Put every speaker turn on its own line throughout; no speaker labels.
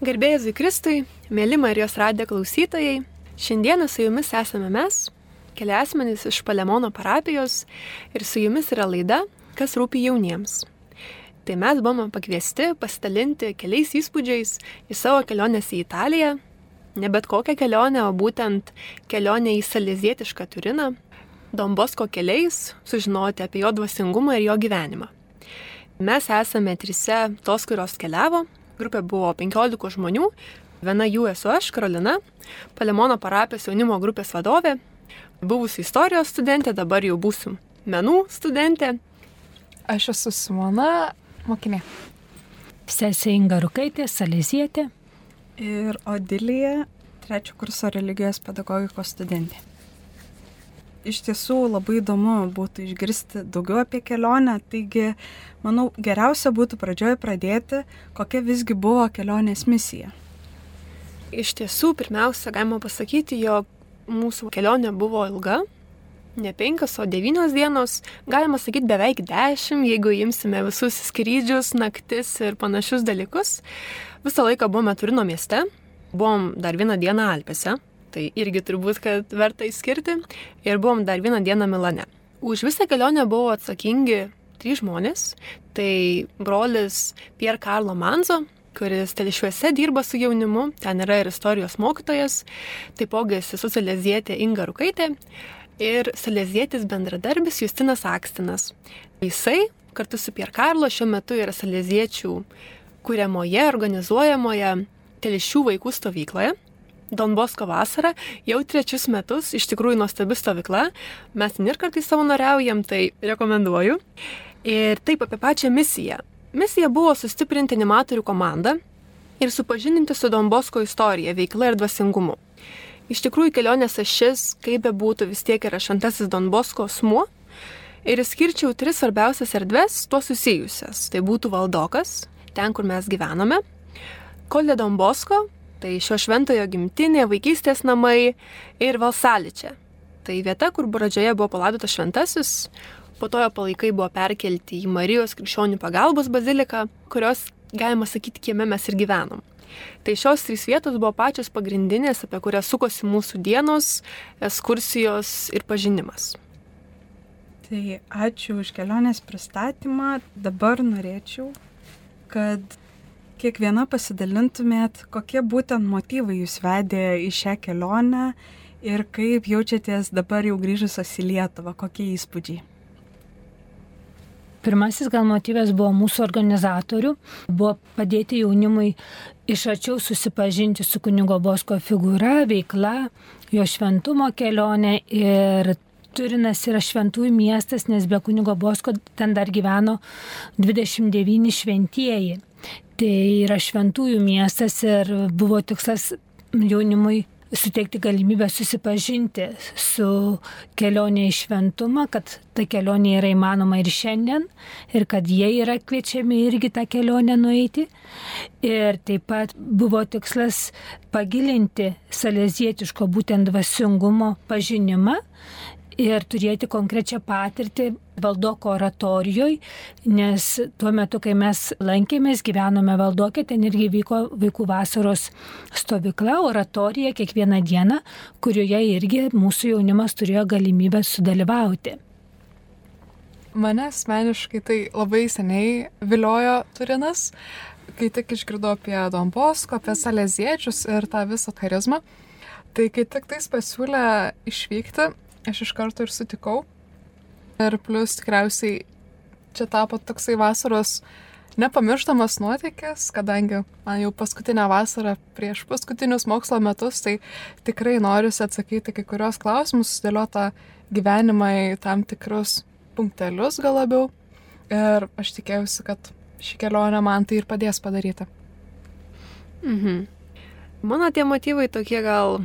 Garbėjai Kristui, mėly Marijos radijo klausytojai, šiandieną su jumis esame mes, keli asmenys iš Palemono parapijos ir su jumis yra laida, kas rūpi jauniems. Tai mes buvome pakviesti pasidalinti keliais įspūdžiais iš savo kelionės į Italiją, ne bet kokią kelionę, o būtent kelionę į Salizietišką Turiną, Dombosko keliais, sužinoti apie jo dvasingumą ir jo gyvenimą. Mes esame trise tos, kurios keliavo, grupė buvo 15 žmonių, viena jų esu aš, Karolina, Palemono parapijos jaunimo grupės vadovė, buvusi istorijos studentė, dabar jau būsim menų studentė.
Aš esu Simona, mokinė.
Sesė Inga Rukaitė, Salizietė.
Ir Odilija, trečio kurso religijos pedagogikos studentė iš tiesų labai įdomu būtų išgirsti daugiau apie kelionę, taigi manau geriausia būtų pradžioje pradėti, kokia visgi buvo kelionės misija.
Iš tiesų, pirmiausia, galima pasakyti, jog mūsų kelionė buvo ilga, ne penkios, o devynios dienos, galima sakyti beveik dešimt, jeigu imsime visus skrydžius, naktis ir panašius dalykus. Visą laiką buvome Turino mieste, buvom dar vieną dieną Alpėse, Tai irgi turbūt, kad verta įskirti. Ir buvom dar vieną dieną Milane. Už visą kelionę buvo atsakingi trys žmonės. Tai brolis Pier Carlo Manzo, kuris telšiuose dirba su jaunimu, ten yra ir istorijos mokytojas, taipogi sesuo Salezietė Inga Rukaitė ir Salezietis bendradarbis Justinas Akstinas. Jisai kartu su Pier Carlo šiuo metu yra Saleziečių kuriamoje, organizuojamoje telšių vaikų stovykloje. Donbosko vasara jau trečius metus, iš tikrųjų nuostabi stovykla, mes ir kartais savanoriaujam, tai rekomenduoju. Ir taip apie pačią misiją. Misija buvo sustiprinti animatorių komandą ir supažindinti su Donbosko istorija, veikla ir dvasingumu. Iš tikrųjų, kelionės ašis, kaip be būtų, vis tiek yra šventasis Donbosko asmuo. Ir skirčiau tris svarbiausias erdves, tuo susijusias. Tai būtų Valdokas, ten, kur mes gyvename, Kolė Donbosko, Tai šio šventojo gimtinė, vaikystės namai ir Valsaličia. Tai vieta, kur pradžioje buvo palaidotas šventasis, po to jo palaikai buvo perkelti į Marijos krikščionių pagalbos baziliką, kurios, galima sakyti, kieme mes ir gyvenom. Tai šios trys vietos buvo pačios pagrindinės, apie kurias sukosi mūsų dienos, ekskursijos ir pažinimas.
Tai ačiū už kelionės pristatymą. Dabar norėčiau, kad kiekviena pasidalintumėt, kokie būtent motyvai jūs vedė į šią kelionę ir kaip jaučiatės dabar jau grįžusios į Lietuvą, kokie įspūdžiai.
Pirmasis gal motyvas buvo mūsų organizatorių, buvo padėti jaunimui iš arčiau susipažinti su kunigo Bosko figūra, veikla, jo šventumo kelionė ir Turinas yra šventųjų miestas, nes be kunigo Bosko ten dar gyveno 29 šventieji. Tai yra šventųjų miestas ir buvo tikslas jaunimui suteikti galimybę susipažinti su kelionė į šventumą, kad ta kelionė yra įmanoma ir šiandien, ir kad jie yra kviečiami irgi tą kelionę nueiti. Ir taip pat buvo tikslas pagilinti salezietiško būtent dvasingumo pažinimą ir turėti konkrečią patirtį valdoko oratorijoje, nes tuo metu, kai mes lankėmės, gyvenome valdokė, ten irgi vyko vaikų vasaros stovykla, oratorija kiekvieną dieną, kurioje irgi mūsų jaunimas turėjo galimybę sudalyvauti.
Mane asmeniškai tai labai seniai viliojo Turinas, kai tik išgirdau apie Dombosko, apie Saleziečius ir tą visą charizmą. Tai kai tik tais pasiūlė išvykti, aš iš karto ir sutikau. Ir plus tikriausiai čia tapo toksai vasaros nepamirštamas nuotykis, kadangi man jau paskutinę vasarą prieš paskutinius mokslo metus, tai tikrai noriu atsakyti kai kurios klausimus, sudėliotą gyvenimą į tam tikrus punktelius gal labiau. Ir aš tikėjausi, kad ši kelionė man tai ir padės padaryti.
Mhm. Mano tie motyvai tokie gal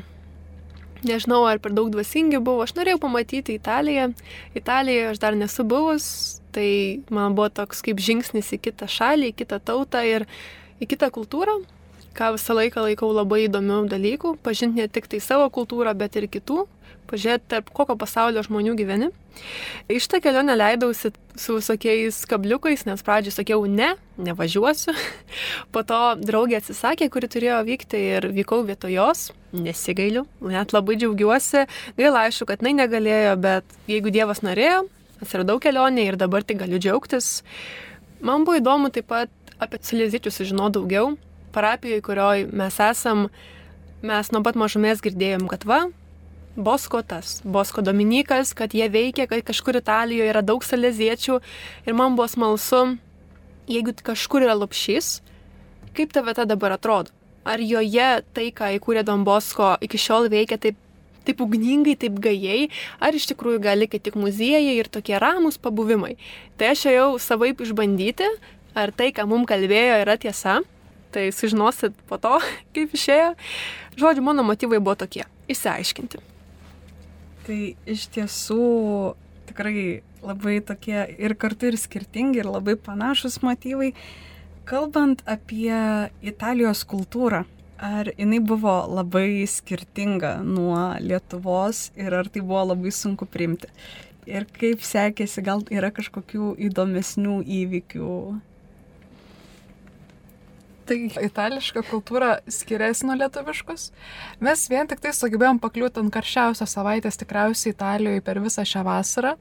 Nežinau, ar per daug dvasingi buvo. Aš norėjau pamatyti Italiją. Italijoje aš dar nesu buvus, tai man buvo toks kaip žingsnis į kitą šalį, į kitą tautą ir į kitą kultūrą. Ką visą laiką laikau labai įdomių dalykų, pažinti ne tik tai savo kultūrą, bet ir kitų, pažiūrėti, tarp kokio pasaulio žmonių gyveni. Iš tą kelionę leidausi su visokiais kabliukais, nes pradžioj sakiau, ne, nevažiuosiu. Po to draugė atsisakė, kuri turėjo vykti ir vykau vietoj jos, nesigailiu, net labai džiaugiuosi. Gaila aišku, kad jinai negalėjo, bet jeigu Dievas norėjo, atsiradau kelionė ir dabar tik galiu džiaugtis. Man buvo įdomu taip pat apie salėziečius sužinoti daugiau. Parapijoje, kurioje mes esam, mes nuo pat mažumės girdėjom, kad va, Bosko tas, Bosko Dominikas, kad jie veikia, kad kažkur Italijoje yra daug salėziečių ir man buvo smalsu, jeigu kažkur yra lopšys, kaip ta vieta dabar atrodo? Ar joje tai, ką įkūrė Don Bosko, iki šiol veikia taip, taip ugningai, taip gajai, ar iš tikrųjų gali tik muziejai ir tokie ramus pabuvimai? Tai aš ėjau savaip išbandyti, ar tai, ką mums kalbėjo, yra tiesa. Tai sužinosit po to, kaip išėjo. Žodžiu, mano motyvai buvo tokie - išsiaiškinti.
Tai iš tiesų tikrai labai tokie ir kartu ir skirtingi, ir labai panašus motyvai. Kalbant apie Italijos kultūrą, ar jinai buvo labai skirtinga nuo Lietuvos ir ar tai buvo labai sunku priimti? Ir kaip sekėsi, gal yra kažkokių įdomesnių įvykių
Tai itališka kultūra skiriasi nuo lietuviškos. Mes vien tik tai sugebėjom pakliūti ant karščiausios savaitės tikriausiai Italijoje per visą šią vasarą.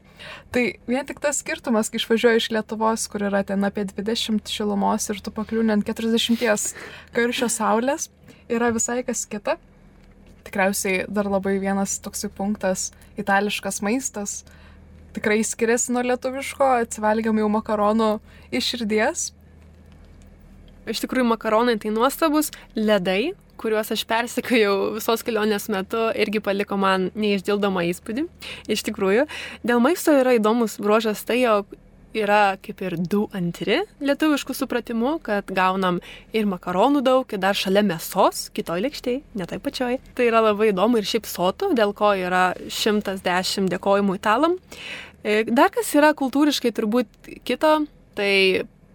Tai vien tik tas skirtumas, kai išvažiuoju iš Lietuvos, kur yra ten apie 20 šilumos ir tu pakliūni ant 40 karščio saulės, yra visai kas kita. Tikriausiai dar labai vienas toksai punktas - itališkas maistas. Tikrai skiriasi nuo lietuviško, atsivalgiam jau makaronų iš širdies
Iš tikrųjų, makaronai tai nuostabus, ledai, kuriuos aš persikėjau visos kelionės metu, irgi paliko man neišdildomą įspūdį. Iš tikrųjų, dėl maisto yra įdomus bruožas tai, jog yra kaip ir du antri lietuviškų supratimų, kad gaunam ir makaronų daug, ir dar šalia mėsos, kitoj lėkštėje, ne tai pačioj. Tai yra labai įdomu ir šiaip sotų, dėl ko yra 110 dėkojimų italam. E, dar kas yra kultūriškai turbūt kito, tai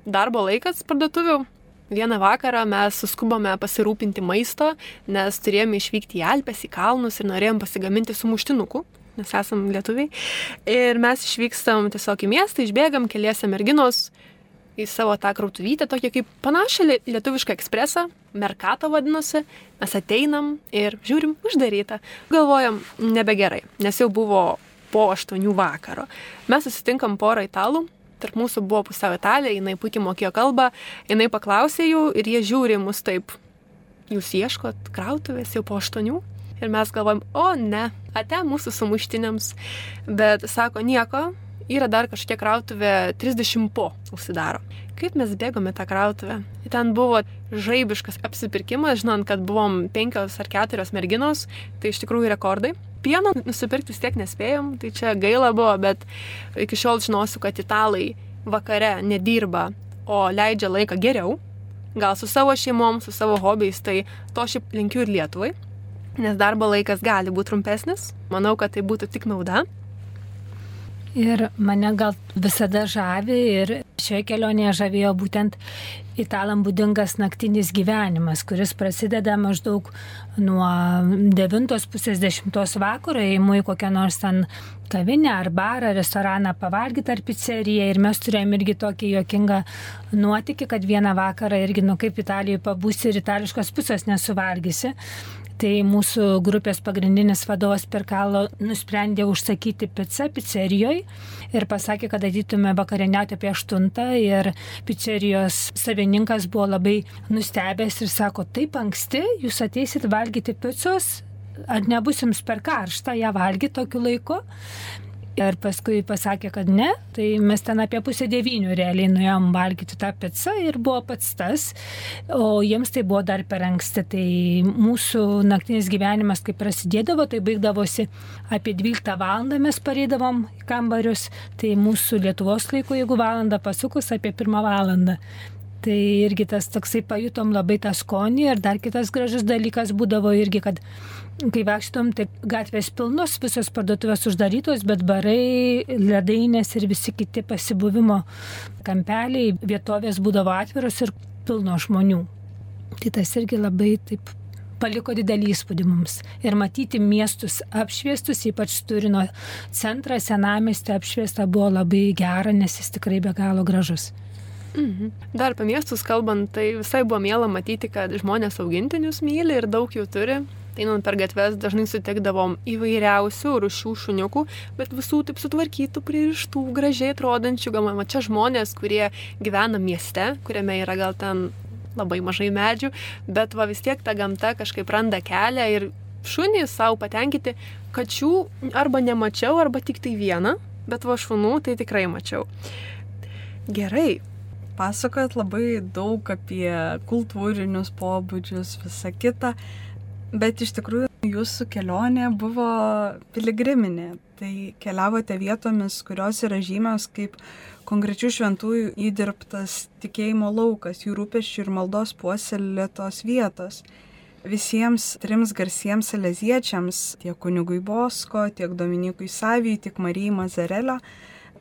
darbo laikas parduotuvių Vieną vakarą mes suskubome pasirūpinti maisto, nes turėjome išvykti į Alpes, į kalnus ir norėjom pasigaminti sumuštinukų, nes esam lietuviai. Ir mes išvykstam tiesiog į miestą, išbėgam keliese merginos į savo tą krautuvytę, tokia kaip panašią lietuvišką ekspresą, Merkato vadinosi, mes ateinam ir žiūrim uždarytą. Galvojam, nebegerai, nes jau buvo po aštuonių vakaro. Mes susitinkam porą italų, tarp mūsų buvo pusiau italė, jinai puikiai mokėjo kalbą, jinai paklausė jų ir jie žiūri mus taip, jūs ieškot krautuvės jau po aštuonių? Ir mes galvojam, o ne, ate mūsų sumuštiniams. Bet sako, nieko, yra dar kažkokia krautuvė 30 po užsidaro. Kaip mes bėgome tą krautuvę? Ten buvo žaibiškas apsipirkimas, žinant, kad buvom penkios ar keturios merginos, tai iš tikrųjų rekordai pieno nusipirkti vis tiek nespėjom, tai čia gaila buvo, bet iki šiol žinosiu, kad italai vakare nedirba, o leidžia laiką geriau, gal su savo šeimom, su savo hobiais, tai to šiaip linkiu ir Lietuvai, nes darbo laikas gali būti trumpesnis, manau, kad tai būtų tik nauda.
Ir mane gal visada žavi ir šioje kelionėje žavėjo būtent italam būdingas naktinis gyvenimas, kuris prasideda maždaug nuo 9 pusės 10 vakaro, įimu į kokią nors ten kavinę ar barą, restoraną pavalgyti ar pizzeriją. Ir mes turėjom irgi tokį juokingą nuotykį, kad vieną vakarą irgi, nu kaip Italijoje pabūsi ir itališkos pusės nesuvalgysi. Tai mūsų grupės pagrindinis vadovas Perkalo nusprendė užsakyti pizzą pizzerijoje ir pasakė, kad ateitume vakarieniauti apie 8 ir pizzerijos savininkas buvo labai nustebęs ir sako, taip anksti jūs ateisit valgyti pizzos, ar nebus jums per karštą ją valgyti tokiu laiku. Ir paskui pasakė, kad ne, tai mes ten apie pusę devynių realiai nuėjom valgyti tą pizzą ir buvo pats tas, o jiems tai buvo dar per anksti. Tai mūsų naktinis gyvenimas, kai prasidėdavo, tai baigdavosi apie 12 val. mes pareidavom į kambarius, tai mūsų Lietuvos laiku, jeigu valandą pasukus, apie 1 val. Tai irgi tas toksai pajutom labai tą skonį ir dar kitas gražus dalykas būdavo irgi, kad kai vaikštom, tai gatvės pilnos, visos parduotuvės uždarytos, bet barai, ledainės ir visi kiti pasibuvimo kampeliai, vietovės būdavo atviros ir pilno žmonių. Tai tas irgi labai taip paliko didelį įspūdį mums. Ir matyti miestus apšviestus, ypač Turino centrą, senamestį apšviestą buvo labai gera, nes jis tikrai be galo gražus.
Mhm. Dar apie miestus kalbant, tai visai buvo mėla matyti, kad žmonės augintinius myli ir daug jų turi. Einant per gatves dažnai sutikdavom įvairiausių rušių šuniukų, bet visų taip sutvarkytų, pririštų, gražiai atrodančių. Gal man čia žmonės, kurie gyvena mieste, kuriame yra gal ten labai mažai medžių, bet va vis tiek ta gamta kažkaip randa kelią ir šunys savo patenkinti, kačių arba nemačiau, arba tik tai vieną, bet va šunų tai tikrai mačiau. Gerai,
pasakojat labai daug apie kultūrinius pobūdžius, visą kitą, bet iš tikrųjų jūsų kelionė buvo piligriminė. Tai keliavote vietomis, kurios yra žymios kaip konkrečių šventųjų įdirbtas tikėjimo laukas, jų rūpeščių ir maldos puoselėtos vietos. Visiems trims garsiems saleziečiams, tiek kunigui Bosko, tiek Dominikui Savijai, tiek Marijai Mazarelio,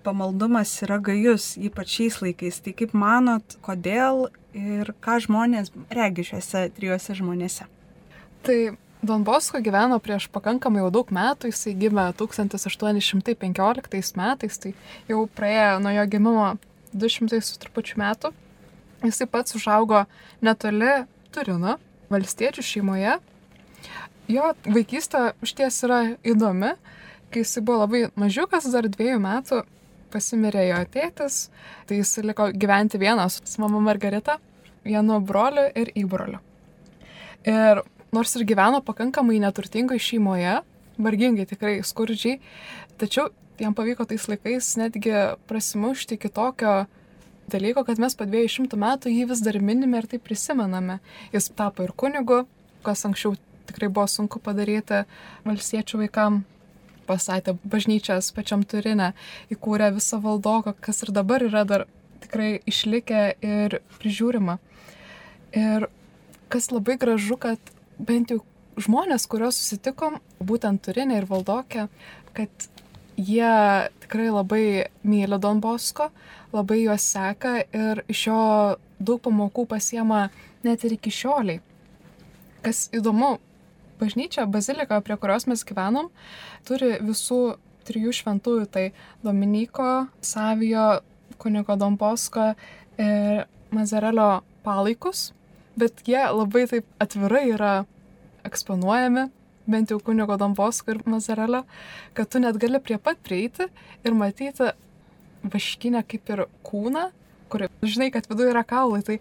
pamaldumas yra gajus, ypač šiais laikais. Tai kaip manot, kodėl ir ką žmonės regi šiuose trijuose žmonėse?
Tai Don Bosko gyveno prieš pakankamai jau daug metų, jisai gimė 1815 metais, tai jau praėjo nuo jo gimimo 200 su trupučiu metų. Jisai pats užaugo netoli Turino, valstiečių šeimoje. Jo vaikystė iš ties yra įdomi, kai jisai buvo labai mažiukas, dar dviejų metų, pasimirė jo tėtis, tai jis liko gyventi vienas su mama Margarita, vienu broliu ir įbroliu. Ir nors ir gyveno pakankamai neturtingoje šeimoje, vargingai tikrai skurdžiai, tačiau jam pavyko tais laikais netgi prasimušti iki tokio dalyko, kad mes po 200 metų jį vis dar minime ir tai prisimename. Jis tapo ir kunigu, kas anksčiau tikrai buvo sunku padaryti valstiečių vaikam pastatė bažnyčias pačiam turinę, įkūrė visą valdoką, kas ir dabar yra dar tikrai išlikę ir prižiūrima. Ir kas labai gražu, kad bent jau žmonės, kuriuos susitikom, būtent turinė ir valdokė, kad jie tikrai labai myli Don Bosko, labai juos seka ir iš jo daug pamokų pasiema net ir iki šioliai. Kas įdomu, bažnyčia, bazilika, prie kurios mes gyvenom, turi visų trijų šventųjų, tai Dominiko, Savijo, kunigo Domposko ir Mazarelio palaikus, bet jie labai taip atvirai yra eksponuojami, bent jau kunigo Domposko ir Mazarelio, kad tu net gali prie pat prieiti ir matyti vaškinę kaip ir kūną, kur žinai, kad viduje yra kaulai, tai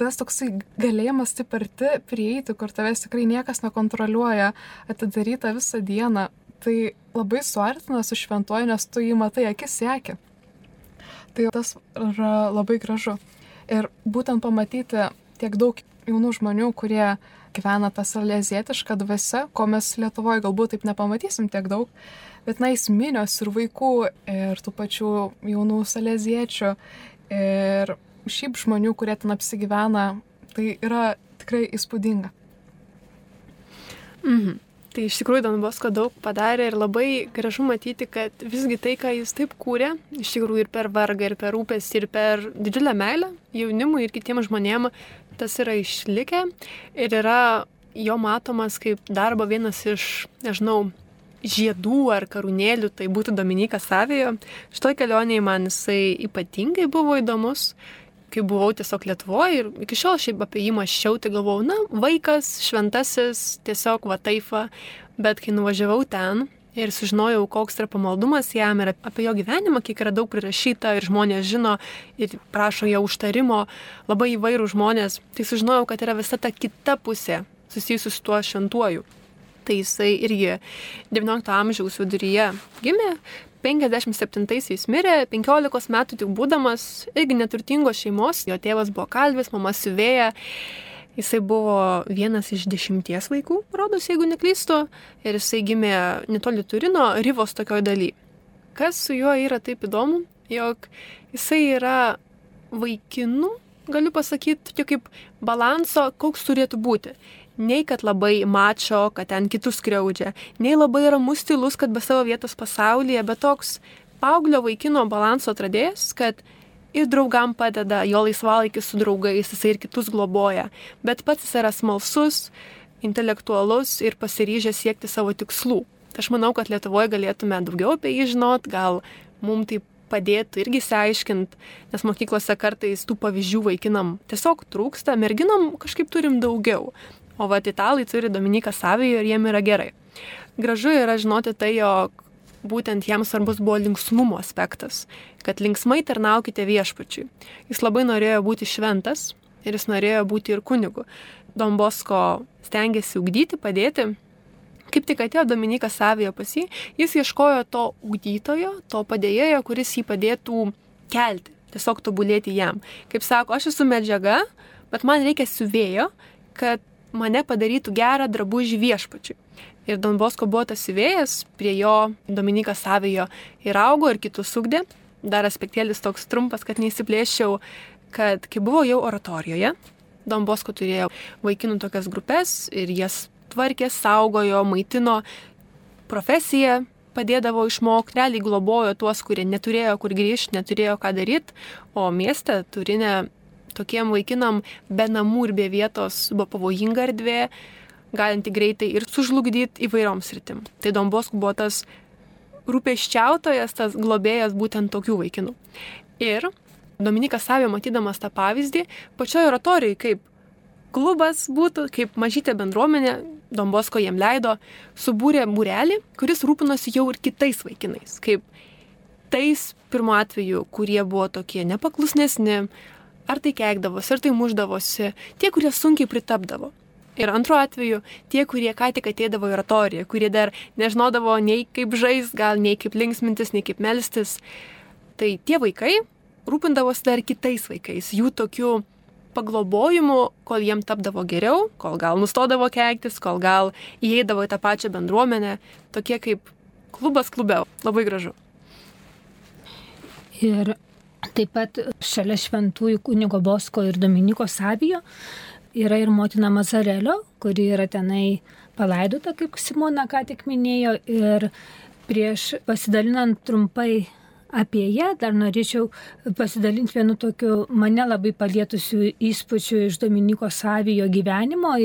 tas toksai galėjimas taip arti prieiti, kur tavęs tikrai niekas nekontroliuoja, atidaryta visą dieną, tai labai suartina su šventuoju, nes tu jį matai akis sėki. Tai tas yra labai gražu. Ir būtent pamatyti tiek daug jaunų žmonių, kurie gyvena tą salezietišką dvasę, ko mes Lietuvoje galbūt taip nepamatysim tiek daug, bet na, įsminios ir vaikų, ir tų pačių jaunų saleziečių, ir šiaip žmonių, kurie ten apsigyvena, tai yra tikrai įspūdinga.
Mhm. Tai iš tikrųjų Don Bosko daug padarė ir labai gražu matyti, kad visgi tai, ką jis taip kūrė, iš tikrųjų ir per vargą, ir per rūpestį, ir per didžiulę meilę jaunimui ir kitiems žmonėms, tas yra išlikę ir yra jo matomas kaip darbo vienas iš, nežinau, žiedų ar karūnėlių, tai būtų Dominikas Savijo. Šitoj kelionėje man jisai ypatingai buvo įdomus, kai buvau tiesiog Lietuvoje ir iki šiol šiaip apie jį maščiau, tai galvojau, na, vaikas, šventasis, tiesiog va taifa, bet kai nuvažiavau ten ir sužinojau, koks yra pamaldumas jam ir apie jo gyvenimą, kiek yra daug prirašyta ir žmonės žino ir prašo jo užtarimo, labai įvairių žmonės, tai sužinojau, kad yra visa ta kita pusė susijusi su tuo šventuoju tai jisai irgi XIX amžiaus viduryje gimė, 57-aisiais mirė, 15 metų tik būdamas, irgi neturtingos šeimos, jo tėvas buvo kalvis, mama siuvėja, jisai buvo vienas iš dešimties vaikų, rodos, jeigu neklystu, ir jisai gimė netoli Turino, Ryvos tokioj daly. Kas su juo yra taip įdomu, jog jisai yra vaikinų, galiu pasakyti, tokia kaip balanso, koks turėtų būti nei kad labai mačo, kad ten kitus skriaudžia, nei labai ramus stilus, kad be savo vietos pasaulyje, bet toks paauglio vaikino balanso atradėjas, kad ir draugam padeda, jo laisvalaikis su draugais, jisai ir kitus globoja, bet pats jis yra smalsus, intelektualus ir pasiryžęs siekti savo tikslų. Aš manau, kad Lietuvoje galėtume daugiau apie jį žinot, gal mums tai padėtų irgi seaiškint, nes mokyklose kartais tų pavyzdžių vaikinam tiesiog trūksta, merginom kažkaip turim daugiau. O va, italai turi Dominiką Savijo ir jiem yra gerai. Gražu yra žinoti tai, jog būtent jiems svarbus buvo linksmumo aspektas, kad linksmai tarnaukite viešpačiui. Jis labai norėjo būti šventas ir jis norėjo būti ir kunigu. Dombosko stengiasi ugdyti, padėti. Kaip tik atėjo Dominikas Savijo pas jį, jis ieškojo to ugdytojo, to padėjėjo, kuris jį padėtų kelti, tiesiog tobulėti jam. Kaip sako, aš esu medžiaga, bet man reikia siuvėjo, kad mane padarytų gerą drabužį viešpačiui. Ir Don Bosko buvo tas įvėjas, prie jo Dominikas Savijo ir augo ir kitus ugdė. Dar aspektėlis toks trumpas, kad neįsiplėščiau, kad kai buvo jau oratorijoje, Don Bosko turėjo vaikinų tokias grupės ir jas tvarkė, saugojo, maitino profesiją, padėdavo išmokti, realiai globojo tuos, kurie neturėjo kur grįžti, neturėjo ką daryti, o mieste turinė tokiem vaikinam be namų ir be vietos buvo pavojinga erdvė, galinti greitai ir sužlugdyti įvairiom sritim. Tai Dombosku buvo tas rūpeščiautojas, tas globėjas būtent tokių vaikinų. Ir Dominikas Savio matydamas tą pavyzdį, pačioje oratorijoje, kaip klubas būtų, kaip mažytė bendruomenė, Dombosko jiem leido, subūrė būrelį, kuris rūpinosi jau ir kitais vaikinais, kaip tais pirmo atveju, kurie buvo tokie nepaklusnesni, ar tai keikdavosi, ar tai muždavosi, tie, kurie sunkiai pritapdavo. Ir antru atveju tie, kurie ką tik ateidavo į oratoriją, kurie dar nežinodavo nei kaip žais, gal nei kaip linksmintis, nei kaip melstis. Tai tie vaikai rūpindavosi dar kitais vaikais, jų tokiu paglobojimu, kol jiem tapdavo geriau, kol gal nustodavo keiktis, kol gal įeidavo į tą pačią bendruomenę, tokie kaip klubas klube. Labai gražu.
Ir taip pat šalia šventųjų kunigo Bosko ir Dominiko Savijo yra ir motina Mazarelio, kuri yra tenai palaidota, kaip Simona ką tik minėjo. Ir prieš pasidalinant trumpai apie ją dar norėčiau pasidalinti vienu tokiu mane labai palietusiu įspūdžiu iš Dominiko Savijo gyvenimo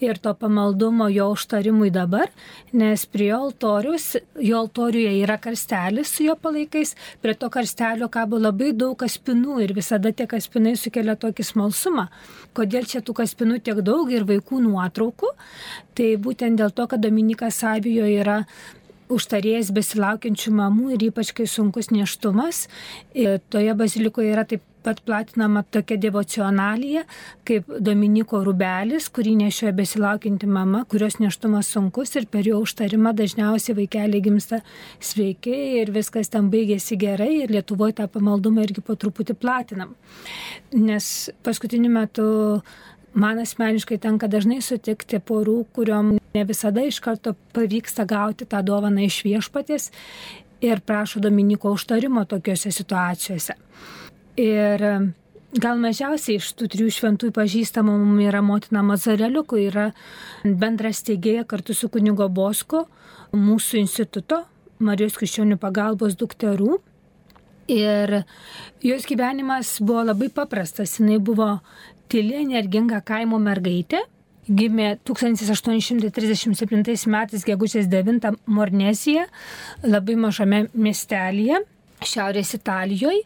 ir to pamaldumo jo užtarimui dabar, nes prie altorius, jo altoriuje yra karstelis su jo palaikais, prie to karstelio kabo labai daug kaspinų ir visada tie kaspinai sukelia tokį smalsumą. Kodėl čia tų kaspinų tiek daug ir vaikų nuotraukų? Tai būtent dėl to, kad Dominikas Savijo yra užtarėjas besilaukiančių mamų ir ypač kai sunkus neštumas. Ir toje bazilikoje yra taip pat platinama tokia devocionalija kaip Dominiko rubelis, kurį nešioja besilaukianti mama, kurios neštumas sunkus ir per jo užtarimą dažniausiai vaikeliai gimsta sveiki ir viskas ten baigėsi gerai ir Lietuvoje tą pamaldumą irgi po truputį platinam. Nes paskutiniu metu man asmeniškai tenka dažnai sutikti porų, kuriuom ne visada iš karto pavyksta gauti tą dovaną iš viešpatės ir prašo Dominiko užtarimo tokiuose situacijose. Ir gal mažiausiai iš tų trijų šventųjų pažįstama mums yra motina Mazarelio, kur yra bendras teigėja kartu su kunigo Bosko mūsų instituto Marijos krikščionių pagalbos dukterų. Ir jos gyvenimas buvo labai paprastas. Jis buvo tyli, energinga kaimo mergaitė. Gimė 1837 metais gegužės 9 Mornesija, labai mažame miestelėje, Šiaurės Italijoje.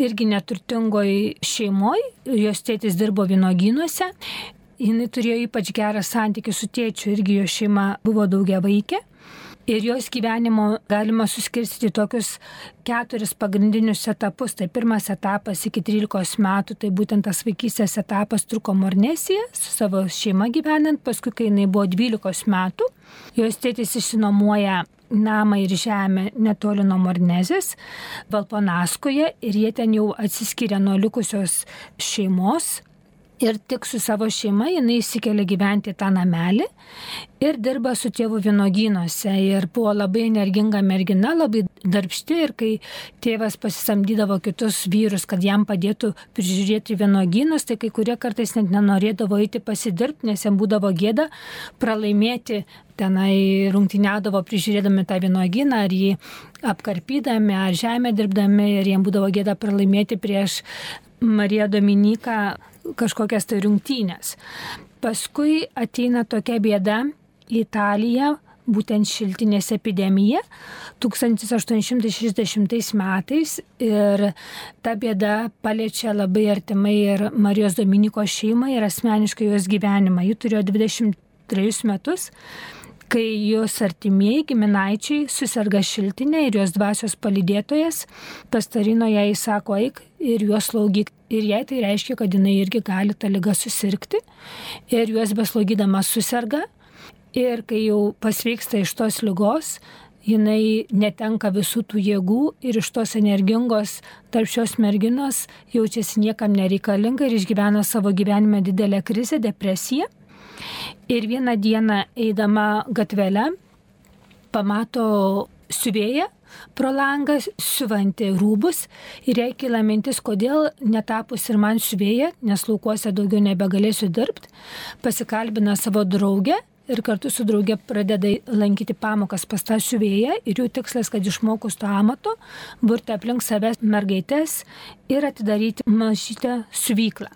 Irgi neturtingoj šeimoje, jos tėtis dirbo vynogynuose, jinai turėjo ypač gerą santykių su tėčiu, irgi jo šeima buvo daugia vaikė. Ir jos gyvenimo galima suskirstyti tokius keturis pagrindinius etapus. Tai pirmas etapas iki 13 metų, tai būtent tas vaikystės etapas truko Mornesija, su savo šeima gyvenant, paskui, kai jinai buvo 12 metų, jos tėtis išsinuomoja namą ir žemę netoli nuo Mornezės, Valponaskoje ir jie ten jau atsiskiria nuo likusios šeimos ir tik su savo šeima jinai įsikelia gyventi tą namelį ir dirba su tėvu vynogynuose. Ir buvo labai energinga mergina, labai darbšti ir kai tėvas pasisamdydavo kitus vyrus, kad jam padėtų prižiūrėti vynogynus, tai kai kurie kartais net nenorėdavo eiti pasidirbti, nes jam būdavo gėda pralaimėti tenai rungtyniaudavo prižiūrėdami tą vynogyną, ar jį apkarpydami, ar žemę dirbdami ir jiem būdavo gėda pralaimėti prieš Mariją Dominiką kažkokias tai rungtynės. Paskui ateina tokia bėda į Italiją, būtent šiltinės epidemija 1860 metais ir ta bėda paliečia labai artimai ir Marijos Dominiko šeimą ir asmeniškai jos gyvenimą. Ji turėjo 23 metus kai jos artimieji giminaičiai susirga šiltinė ir jos dvasios palydėtojas, pastarino jai sako, eik ir juos slaugyk. Ir jai tai reiškia, kad jinai irgi gali tą lygą susirgti. Ir juos beslaugydama susirga. Ir kai jau pasveiksta iš tos lygos, jinai netenka visų tų jėgų ir iš tos energingos tarp šios merginos jaučiasi niekam nereikalinga ir išgyvena savo gyvenime didelę krizę, depresiją. Ir vieną dieną eidama gatvelę pamato siuvėją pro langą siuvanti rūbus ir jai kila mintis, kodėl netapus ir man siuvėja, nes laukuose daugiau nebegalėsiu dirbti, pasikalbina savo draugę ir kartu su draugė pradeda lankyti pamokas pas tą siuvėją ir jų tikslas, kad išmokus to amato, burti aplink savęs mergaitės ir atidaryti mažytę siuvyklą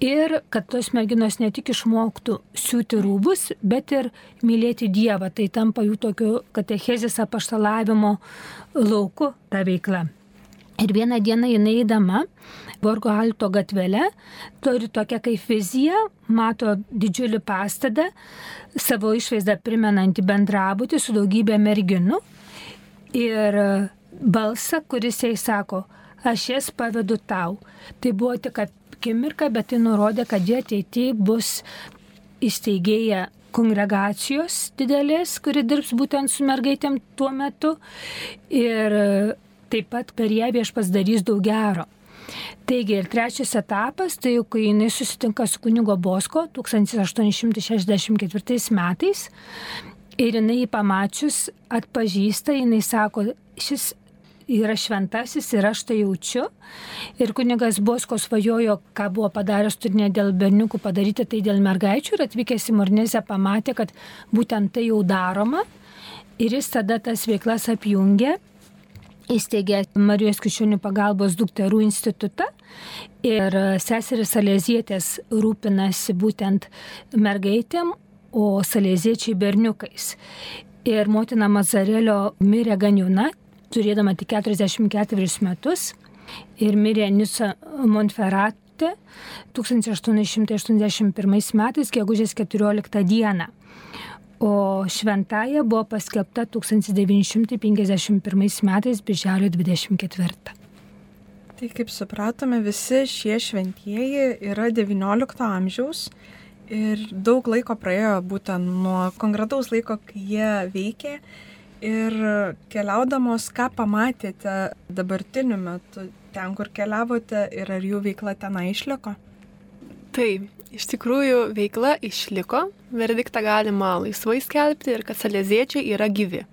ir kad tos merginos ne tik išmoktų siūti rūbus, bet ir mylėti Dievą. Tai tampa jų tokiu katechezės apaštalavimo lauku ta veikla. Ir vieną dieną jinai įdama Borgo Alto gatvelę, turi tokią kaip viziją, mato didžiulį pastatą, savo išvaizdą primenantį bendrabutį su daugybė merginų ir balsą, kuris jai sako, aš jas pavedu tau. Tai buvo tik akimirką, bet tai nurodė, kad jie ateityje bus įsteigėję kongregacijos didelės, kuri dirbs būtent su mergaitėm tuo metu ir taip pat per ją viešpas darys daug gero. Taigi ir trečias etapas, tai jau kai jinai susitinka su kunigo Bosko 1864 metais ir jinai jį pamačius atpažįsta, jinai sako, šis yra šventasis ir aš tai jaučiu. Ir kunigas Bosko svajojo, ką buvo padaręs turinė dėl berniukų padaryti, tai dėl mergaičių ir atvykęs į Mornezę pamatė, kad būtent tai jau daroma. Ir jis tada tas veiklas apjungė įsteigė Marijos Kišionių pagalbos dukterų institutą ir seseris Salėzietės rūpinasi būtent mergaitėm, o Salėziečiai berniukais. Ir motina Mazarelio mirė gan jauna, turėdama tik 44 metus ir mirė Nisa Montferrate 1881 metais, gegužės 14 dieną. O šventąją buvo paskelbta 1951 metais, birželio 24.
Tai kaip supratome, visi šie šventieji yra XIX amžiaus ir daug laiko praėjo būtent nuo konkretaus laiko, kai jie veikė Ir keliaudamos, ką pamatėte dabartiniu metu, ten, kur keliavote ir ar jų veikla tenai išliko?
Taip, iš tikrųjų veikla išliko, verdiktą galima laisvai skelbti ir kad salėziečiai yra gyvi.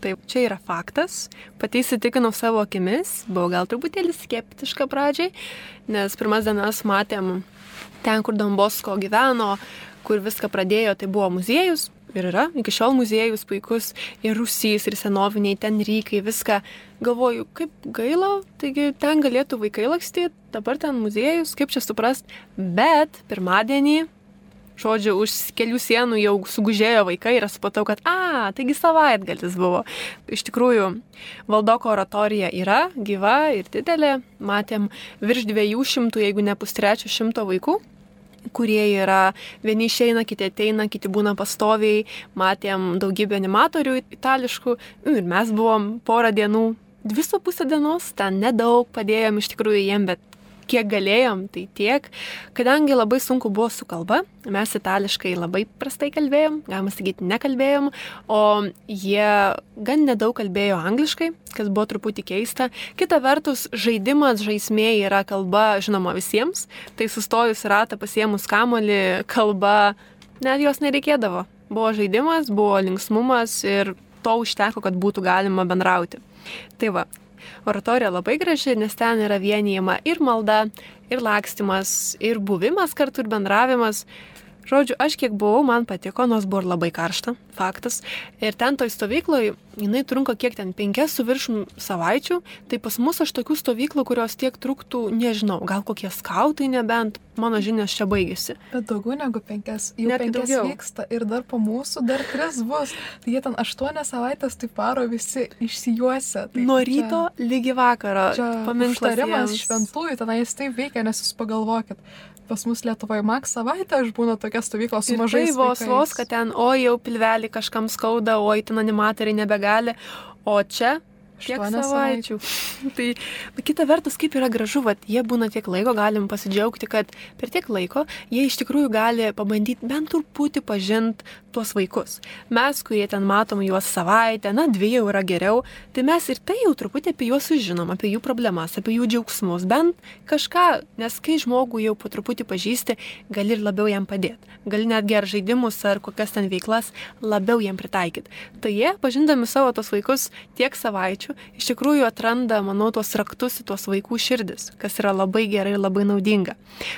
Taip, čia yra faktas. Pati įsitikinau savo akimis, buvau gal truputėlį skeptiška pradžiai, nes pirmas dienas matėm ten, kur Dombosko gyveno, kur viską pradėjo, tai buvo muziejus, ir yra iki šiol muziejus puikus, ir rusys, ir senoviniai, ten rykai, viską. Galvoju, kaip gaila, taigi ten galėtų vaikai lakstyti, dabar ten muziejus, kaip čia suprast. Bet pirmadienį, žodžiu, už kelių sienų jau sugužėjo vaikai ir aš supratau, kad, a, taigi savaitgalis buvo. Iš tikrųjų, valdoko oratorija yra gyva ir didelė, matėm virš dviejų šimtų, jeigu ne pustrečio šimto vaikų kurie yra, vieni išeina, kiti ateina, kiti būna pastoviai, matėm daugybę animatorių itališkų. Nu, ir mes buvom porą dienų, dvi su pusę dienos, ten nedaug padėjom iš tikrųjų jiem, bet kiek galėjom, tai tiek. Kadangi labai sunku buvo su kalba, mes itališkai labai prastai kalbėjom, galima sakyti, nekalbėjom, o jie gan nedaug kalbėjo angliškai, kas buvo truputį keista. Kita vertus, žaidimas žaismė yra kalba žinoma visiems, tai sustojus ratą pasiemus kamolį, kalba net jos nereikėdavo. Buvo žaidimas, buvo linksmumas ir to užteko, kad būtų galima bendrauti. Tai va, oratorija labai graži, nes ten yra vienijama ir malda, ir lakstimas, ir buvimas kartu, ir bendravimas. Žodžiu, aš kiek buvau, man patiko, nors buvo labai karšta, faktas. Ir ten toj stovykloje, jinai trunka kiek ten, penkias su viršum savaičių, tai pas mus aš tokių stovyklų, kurios tiek truktų, nežinau, gal kokie skautai nebent, mano žinios čia baigėsi.
Bet daugiau negu penkias, jau
Netgi
penkias
daugiau.
vyksta ir dar po mūsų dar tris bus. Tai jie ten aštuonias savaitės tai paro visi išsijuose. Tai
Nuo
čia-
ryto lygi vakaro.
Čia
paminklas
užtarimas
jiems.
šventųjų, tenais taip veikia, nes jūs pagalvokit, pas mus Lietuvoje maks savaitę aš būna tokia stovykla su
Ir
mažais
tai vos vos, kad ten, oi, jau pilvelį kažkam skauda, oi, ten animatoriai nebegali, o čia Kiek savaičių. tai kita vertus, kaip yra gražu, kad jie būna tiek laiko, galim pasidžiaugti, kad per tiek laiko jie iš tikrųjų gali pabandyti bent truputį pažinti tuos vaikus. Mes, kurie ten matom juos savaitę, na, dvi jau yra geriau, tai mes ir tai jau truputį apie juos sužinom, apie jų problemas, apie jų džiaugsmus, bent kažką, nes kai žmogų jau po truputį pažįsti, gali ir labiau jam padėti. Gali netgi ar žaidimus, ar kokias ten veiklas labiau jam pritaikyti. Tai jie, pažindami savo tos vaikus tiek savaičių, iš tikrųjų atranda, manau, tuos raktus į tuos vaikų širdis, kas yra labai gerai ir labai naudinga.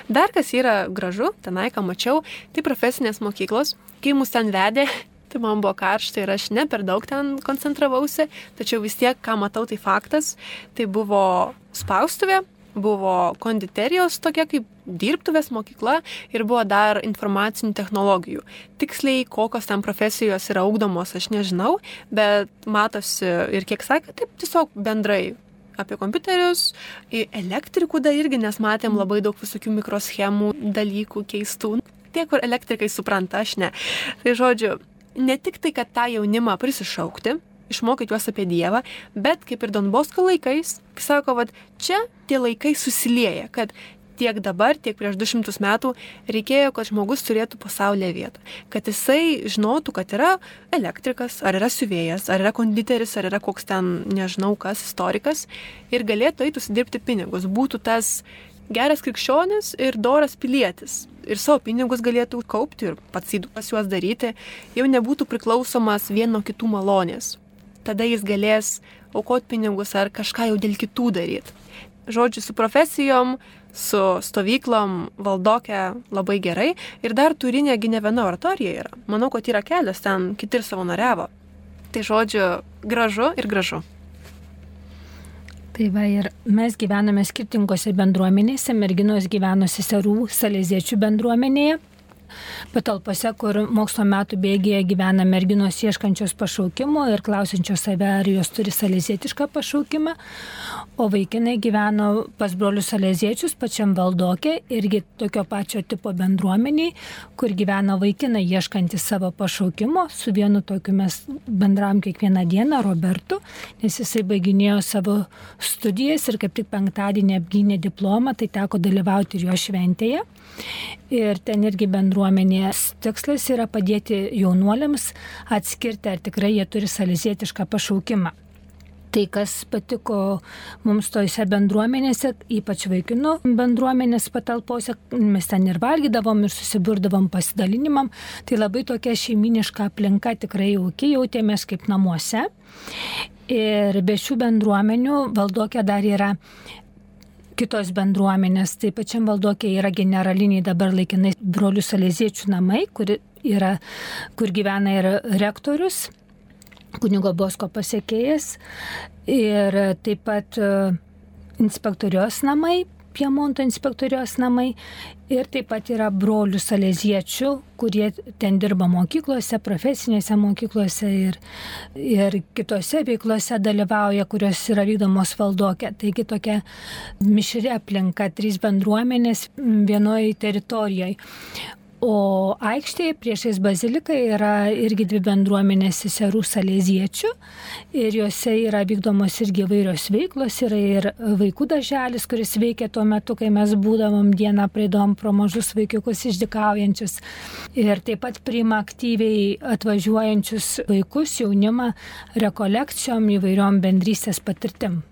Dar kas yra gražu, tenai, ką mačiau, tai profesinės mokyklos, kai mus ten vedė. Tai man buvo karšta ir aš ne per daug ten koncentravausi, tačiau vis tiek, ką matau, tai faktas. Tai buvo spaustuvė, buvo konditerijos tokia kaip dirbtuvės mokykla ir buvo dar informacinių technologijų. Tiksliai, kokios ten profesijos yra augdomos, aš nežinau, bet matosi ir kiek sakė, taip tiesiog bendrai apie kompiuterius, elektrikų dar irgi, nes matėm labai daug visokių mikroschemų, dalykų keistų. Tie, kur elektrikai supranta, aš ne. Tai žodžiu, ne tik tai, kad tą jaunimą prisišaukti, išmokyti juos apie Dievą, bet kaip ir Donbosko laikais, kai sako, kad čia tie laikai susilieja, kad tiek dabar, tiek prieš 200 metų reikėjo, kad žmogus turėtų pasaulyje vietą. Kad jisai žinotų, kad yra elektrikas, ar yra siuvėjas, ar yra konditeris, ar yra koks ten, nežinau kas, istorikas ir galėtų eiti užsidirbti pinigus. Būtų tas geras krikščionis ir doras pilietis. Ir savo pinigus galėtų kaupti ir pats įduos juos daryti, jau nebūtų priklausomas vieno kitų malonės. Tada jis galės aukoti pinigus ar kažką jau dėl kitų daryti. Žodžiu, su profesijom, su stovyklom valdokė labai gerai ir dar turinėgi ne viena oratorija yra. Manau, kad yra kelios, ten kiti ir savanoriavo. Tai žodžiu, gražu ir gražu.
Tai va ir mes gyvename skirtingose bendruomenėse, merginos gyveno seserų salėziečių bendruomenėje, patalpose, kur mokslo metų bėgėje gyvena merginos ieškančios pašaukimo ir klausinčios save, ar jos turi salėzietišką pašaukimą, o vaikinai gyveno pas brolius salėziečius pačiam valdokė, irgi tokio pačio tipo bendruomeniai, kur gyvena vaikinai ieškantys savo pašaukimo, su vienu tokiu mes bendram kiekvieną dieną, Robertu, nes jisai baiginėjo savo studijas ir kaip tik penktadienį apgynė diplomą, tai teko dalyvauti ir jo šventėje. Ir ten irgi bendruomenės tikslas yra padėti jaunuoliams atskirti, ar tikrai jie turi salizietišką pašaukimą. Tai, kas patiko mums tojose bendruomenėse, ypač vaikinų bendruomenės patalpose, mes ten ir valgydavom, ir susiburdavom pasidalinimam, tai labai tokia šeiminiška aplinka tikrai jaukiai jautėmės kaip namuose. Ir be šių bendruomenių valdokė dar yra kitos bendruomenės. Taip pačiam valdokė yra generaliniai dabar laikinai brolių salėziečių namai, kur, yra, kur gyvena ir rektorius, kunigo Bosko pasiekėjas. Ir taip pat e, inspektorios namai, Piemonto inspektorijos namai ir taip pat yra brolių salėziečių, kurie ten dirba mokyklose, profesinėse mokyklose ir, ir kitose veiklose dalyvauja, kurios yra vykdomos valdokė. Taigi tokia mišri aplinka, trys bendruomenės vienoje teritorijoje. O aikštėje priešais baziliką yra irgi dvi bendruomenės seserų salėziečių ir juose yra vykdomos irgi vairios veiklos. Yra ir vaikų daželis, kuris veikia tuo metu, kai mes būdavom dieną praeidom pro mažus vaikiukus išdikaujančius. Ir taip pat priima aktyviai atvažiuojančius vaikus, jaunimą rekolekcijom įvairiom bendrystės patirtim.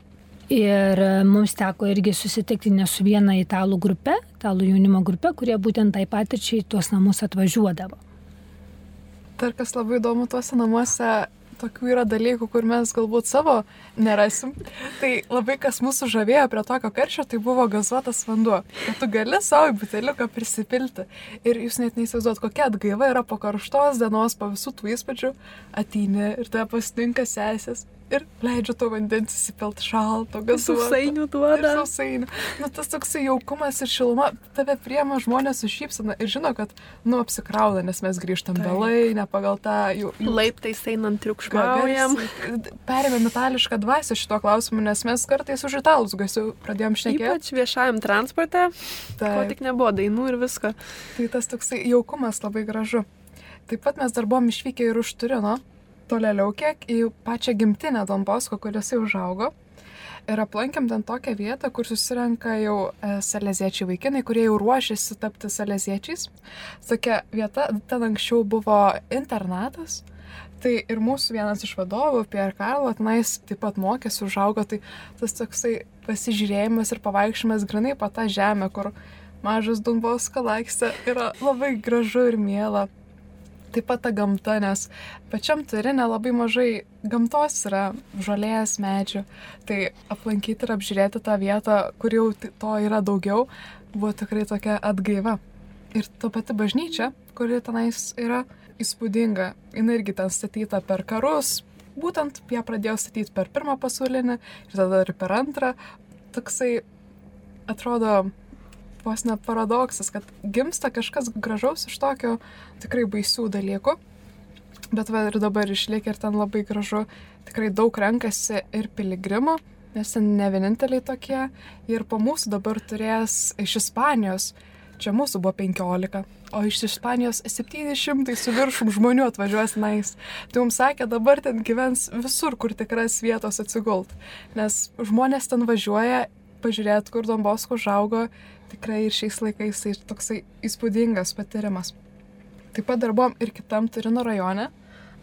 Ir e, mums teko irgi susitikti ne su viena italų grupe, italų jaunimo grupe, kurie būtent tai patirčiai tuos namus atvažiuodavo.
Dar kas labai įdomu tuose namuose, tokių yra dalykų, kur mes galbūt savo nerasim. Tai labai kas mūsų žavėjo prie tokio karščio, tai buvo gazuotas vanduo. Kad tu gali savo buteliuką prisipilti. Ir jūs net neįsivaizduot, kokia atgaiva yra po karštos dienos, po visų tų įspūdžių, ateini ir tave pasitinka sesės ir leidžiu to vandens įsipilti šalto, gazuoto.
Sausainių duoda.
Sausainių. Nu, tas toksai jaukumas ir šiluma, tave priema žmonės su šypsena ir žino, kad, nu, apsikrauna, nes mes grįžtam
Taip.
vėlai, ne pagal tą jų... jų
Laiptais einant triukšmaujam.
Perėmėm itališką dvasę šito klausimu, nes mes kartais už italus gasiu pradėjom šnekėti.
Ypač viešajam transporte, ko
Taip.
tik nebuvo dainų ir visko.
Tai tas toksai jaukumas labai gražu. Taip pat mes dar buvom išvykę ir už Turino, tolėliau kiek į pačią gimtinę Donbosko, kuriuose užaugo. Ir aplankėm ten tokią vietą, kur susirenka jau e, saleziečiai vaikinai, kurie jau ruošiasi tapti saleziečiais. Tokia vieta, ten anksčiau buvo internatas. Tai ir mūsų vienas iš vadovų, Pierre Carlo, tenais taip pat mokėsi, užaugo, tai tas toksai pasižiūrėjimas ir pavaikščiojimas grinai po tą žemę, kur mažas Donbosko laikste yra labai gražu ir miela taip pat ta gamta, nes pačiam turinė labai mažai gamtos yra, žolės, medžių. Tai aplankyti ir apžiūrėti tą vietą, kur jau to yra daugiau, buvo tikrai tokia atgaiva. Ir ta pati bažnyčia, kuri tenais yra įspūdinga, jinai irgi ten statyta per karus. Būtent ją pradėjo statyti per pirmą pasaulinį ir tada ir per antrą. Toksai atrodo vos net paradoksas, kad gimsta kažkas gražaus iš tokio tikrai baisių dalykų. Bet va ir dabar išlieka ir ten labai gražu, tikrai daug renkasi ir piligrimų, nes ten ne vieninteliai tokie. Ir po mūsų dabar turės iš Ispanijos, čia mūsų buvo 15, o iš Ispanijos 700 su viršum žmonių atvažiuos nais. Tai mums sakė, dabar ten gyvens visur, kur tikras vietos atsigult. Nes žmonės ten važiuoja pažiūrėti, kur Dombosko užaugo, tikrai ir šiais laikais tai toksai įspūdingas patyrimas. Taip pat dar buvom ir kitam Turino rajone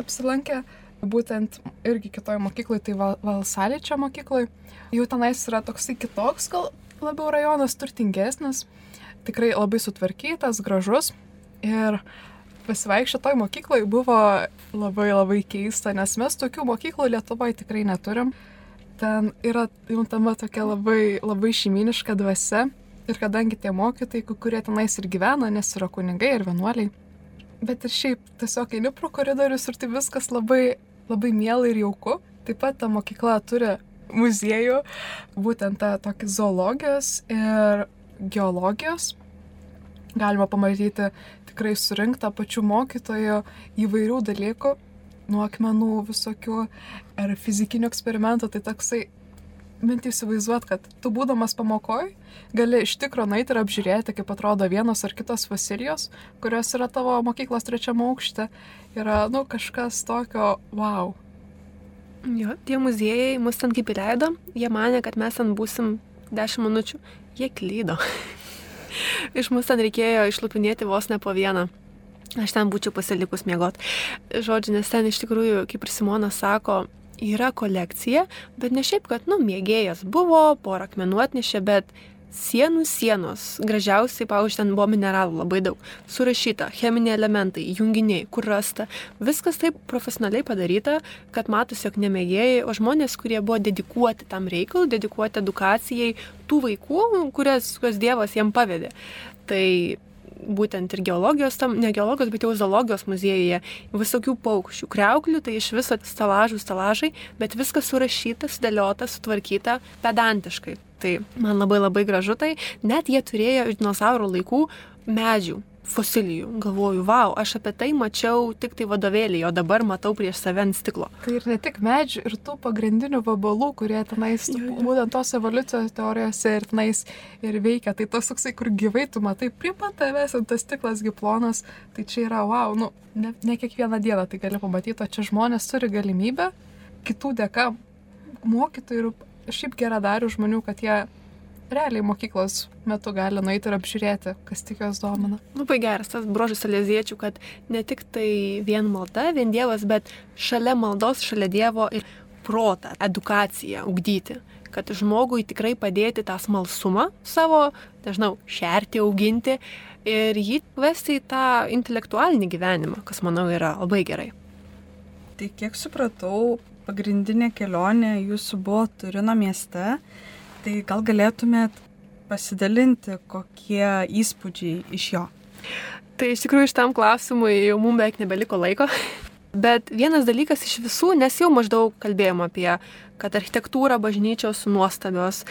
apsilankę, būtent irgi kitoje mokykloje, tai Val Valsaličio mokykloje. Jau tenais yra toksai kitoks, gal labiau rajonas turtingesnis, tikrai labai sutvarkytas, gražus. Ir pasivaikščio toj mokykloje buvo labai labai keista, nes mes tokių mokyklų Lietuvoje tikrai neturim. Ten yra juntama tokia labai, labai šeiminiška dvasia. Ir kadangi tie mokytojai, kurie tenais ir gyvena, nes yra kunigai ir vienuoliai. Bet ir šiaip tiesiog eini pro koridorius ir tai viskas labai, labai miela ir jauku. Taip pat ta mokykla turi muziejų, būtent tą tokį zoologijos ir geologijos. Galima pamatyti tikrai surinktą pačių mokytojų įvairių dalykų, nuo akmenų visokių ar fizikinių eksperimentų. Tai toksai minti įsivaizduot, kad tu būdamas pamokoj gali iš tikro nueiti ir apžiūrėti, kaip atrodo vienos ar kitos fosilijos, kurios yra tavo mokyklos trečiame aukšte. Yra, nu, kažkas tokio, wow.
Jo, tie muziejai mus ten kaip įleido, jie mane, kad mes ten būsim 10 minučių. Jie klydo. Iš mūsų ten reikėjo išlupinėti vos ne po vieną. Aš ten būčiau pasilikus miegot. Žodžiu, nes ten iš tikrųjų, kaip ir Simonas sako, yra kolekcija, bet ne šiaip, kad, nu, mėgėjas buvo, porą akmenų atnešė, bet sienų sienos, gražiausiai, pavyzdžiui, ten buvo mineralų labai daug, surašyta, cheminiai elementai, junginiai, kur rasta, viskas taip profesionaliai padaryta, kad matosi, jog nemėgėjai, o žmonės, kurie buvo dedikuoti tam reikalui, dedikuoti edukacijai tų vaikų, kurias, kurias Dievas jiem pavedė. Tai būtent ir geologijos, tam, ne geologijos, bet jau zoologijos muziejuje, visokių paukščių, kreuklių, tai iš viso stalažų, stalažai, bet viskas surašyta, sudėliota, sutvarkyta pedantiškai. Tai man labai labai gražu tai, net jie turėjo iš dinozaurų laikų medžių fosilijų. Galvoju, wow, aš apie tai mačiau tik tai vadovėlį, o dabar matau prieš save ant stiklo.
Tai ir ne tik medžių, ir tų pagrindinių vabalų, kurie tenais, jo, jo. būtent tos evoliucijos teorijose ir tenais ir veikia. Tai tas toksai, kur gyvai tu matai, prie pat tavęs ant tas stiklas giplonas, tai čia yra wow, nu, ne, ne kiekvieną dieną tai gali pamatyti, o čia žmonės turi galimybę kitų dėka mokytojų ir šiaip geradarių žmonių, kad jie realiai mokyklos metu gali nueiti ir apžiūrėti, kas tik jos domina.
Labai geras tas brožas aleziečių, kad ne tik tai vien malda, vien Dievas, bet šalia maldos, šalia Dievo ir protą, edukaciją ugdyti kad žmogui tikrai padėti tą smalsumą savo, nežinau, šerti, auginti ir jį vesti į tą intelektualinį gyvenimą, kas manau yra labai gerai.
Tai kiek supratau, pagrindinė kelionė jūsų buvo Turino mieste Tai gal galėtumėt pasidalinti, kokie įspūdžiai iš jo?
Tai iš tikrųjų iš tam klausimui jau mums beveik nebeliko laiko. Bet vienas dalykas iš visų, nes jau maždaug kalbėjom apie, kad architektūra bažnyčios nuostabios,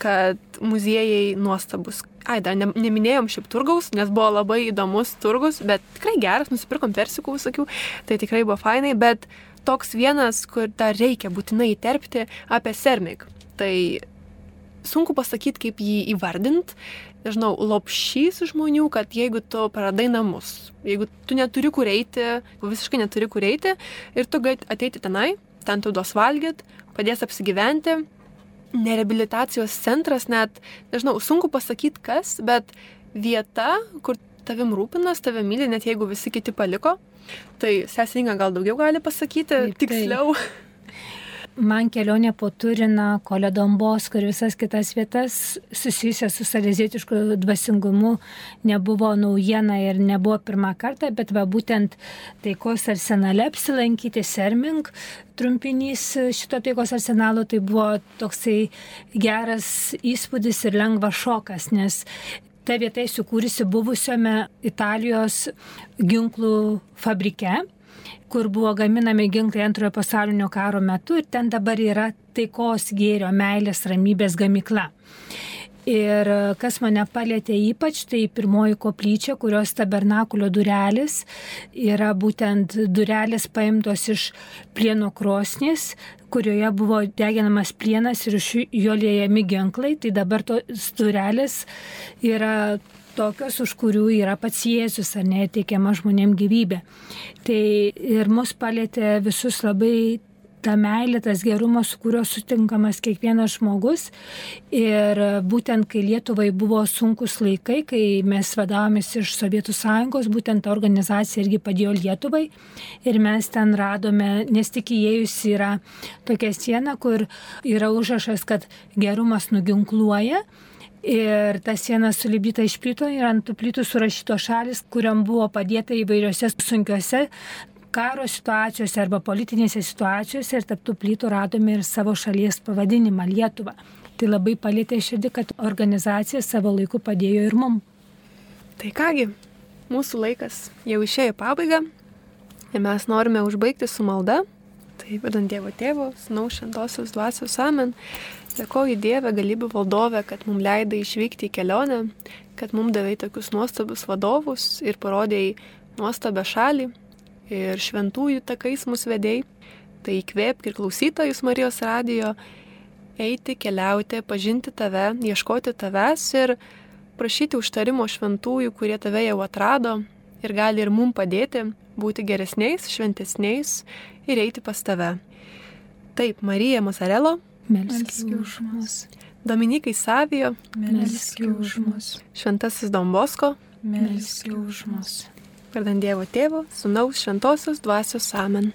kad muziejai nuostabus. Ai, dar ne, neminėjom šiaip turgaus, nes buvo labai įdomus turgus, bet tikrai geras, nusipirkom persikų visokių, tai tikrai buvo fainai, bet toks vienas, kur dar reikia būtinai įterpti apie Sermik. Tai sunku pasakyti, kaip jį įvardint. Nežinau, lopšys žmonių, kad jeigu tu praradai namus, jeigu tu neturi kur eiti, visiškai neturi kur eiti ir tu gali ateiti tenai, ten tu duos valgyt, padės apsigyventi, nereabilitacijos centras net, nežinau, sunku pasakyti kas, bet vieta, kur tavim rūpinas, tave myli, net jeigu visi kiti paliko. Tai sesinga gal daugiau gali pasakyti, taip, tiksliau. Taip
man kelionė po Turiną, Koledomboską ir visas kitas vietas susijusias su salezietišku dvasingumu nebuvo naujiena ir nebuvo pirmą kartą, bet va būtent taikos arsenale apsilankyti Serming, trumpinys šito taikos arsenalo, tai buvo toksai geras įspūdis ir lengvas šokas, nes ta vieta įsikūrusi buvusiame Italijos ginklų fabrike kur buvo gaminami ginklai antrojo pasaulinio karo metu ir ten dabar yra taikos gėrio, meilės, ramybės gamykla. Ir kas mane palėtė ypač, tai pirmoji koplyčia, kurios tabernakulio durelis yra būtent durelis paimtos iš plieno krosnės, kurioje buvo deginamas plienas ir iš jo liejami ginklai. Tai dabar tos durelis yra tokios, už kurių yra pats Jėzus, ar neteikiama žmonėm gyvybė. Tai ir mus palėtė visus labai ta meilė, tas gerumas, su kuriuo sutinkamas kiekvienas žmogus. Ir būtent kai Lietuvai buvo sunkus laikai, kai mes vadavomės iš Sovietų sąjungos, būtent ta organizacija irgi padėjo Lietuvai. Ir mes ten radome, nes tik įėjus yra tokia siena, kur yra užrašas, kad gerumas nuginkluoja. Ir ta siena sulibdyta iš plytų ir ant tų plytų surašyto šalis, kuriam buvo padėta įvairiose sunkiose karo situacijose arba politinėse situacijose ir tarp tų plytų radome ir savo šalies pavadinimą Lietuvą. Tai labai palėtė širdį, kad organizacija savo laiku padėjo ir mum.
Tai kągi, mūsų laikas jau išėjo į pabaigą ir mes norime užbaigti su malda. Tai vadant Dievo tėvo, snau šventosios dvasios amen. Dėkoju Dieve, galybių valdove, kad mums leidai išvykti į kelionę, kad mums davai tokius nuostabius vadovus ir parodėjai nuostabę šalį ir šventųjų takais mus vedėjai. Tai įkvėpk ir klausytojus Marijos radijo eiti, keliauti, pažinti tave, ieškoti tavęs ir prašyti užtarimo šventųjų, kurie tave jau atrado ir gali ir mum padėti būti geresniais, šventesniais ir eiti pas tave. Taip, Marija Masarelo
Melski už mus.
Dominikai Savijo,
melski už mus.
Šventasis Dombosko,
melski už mus.
Vardant Dievo Tėvo, Sūnaus Šventosios Dvasios Amen.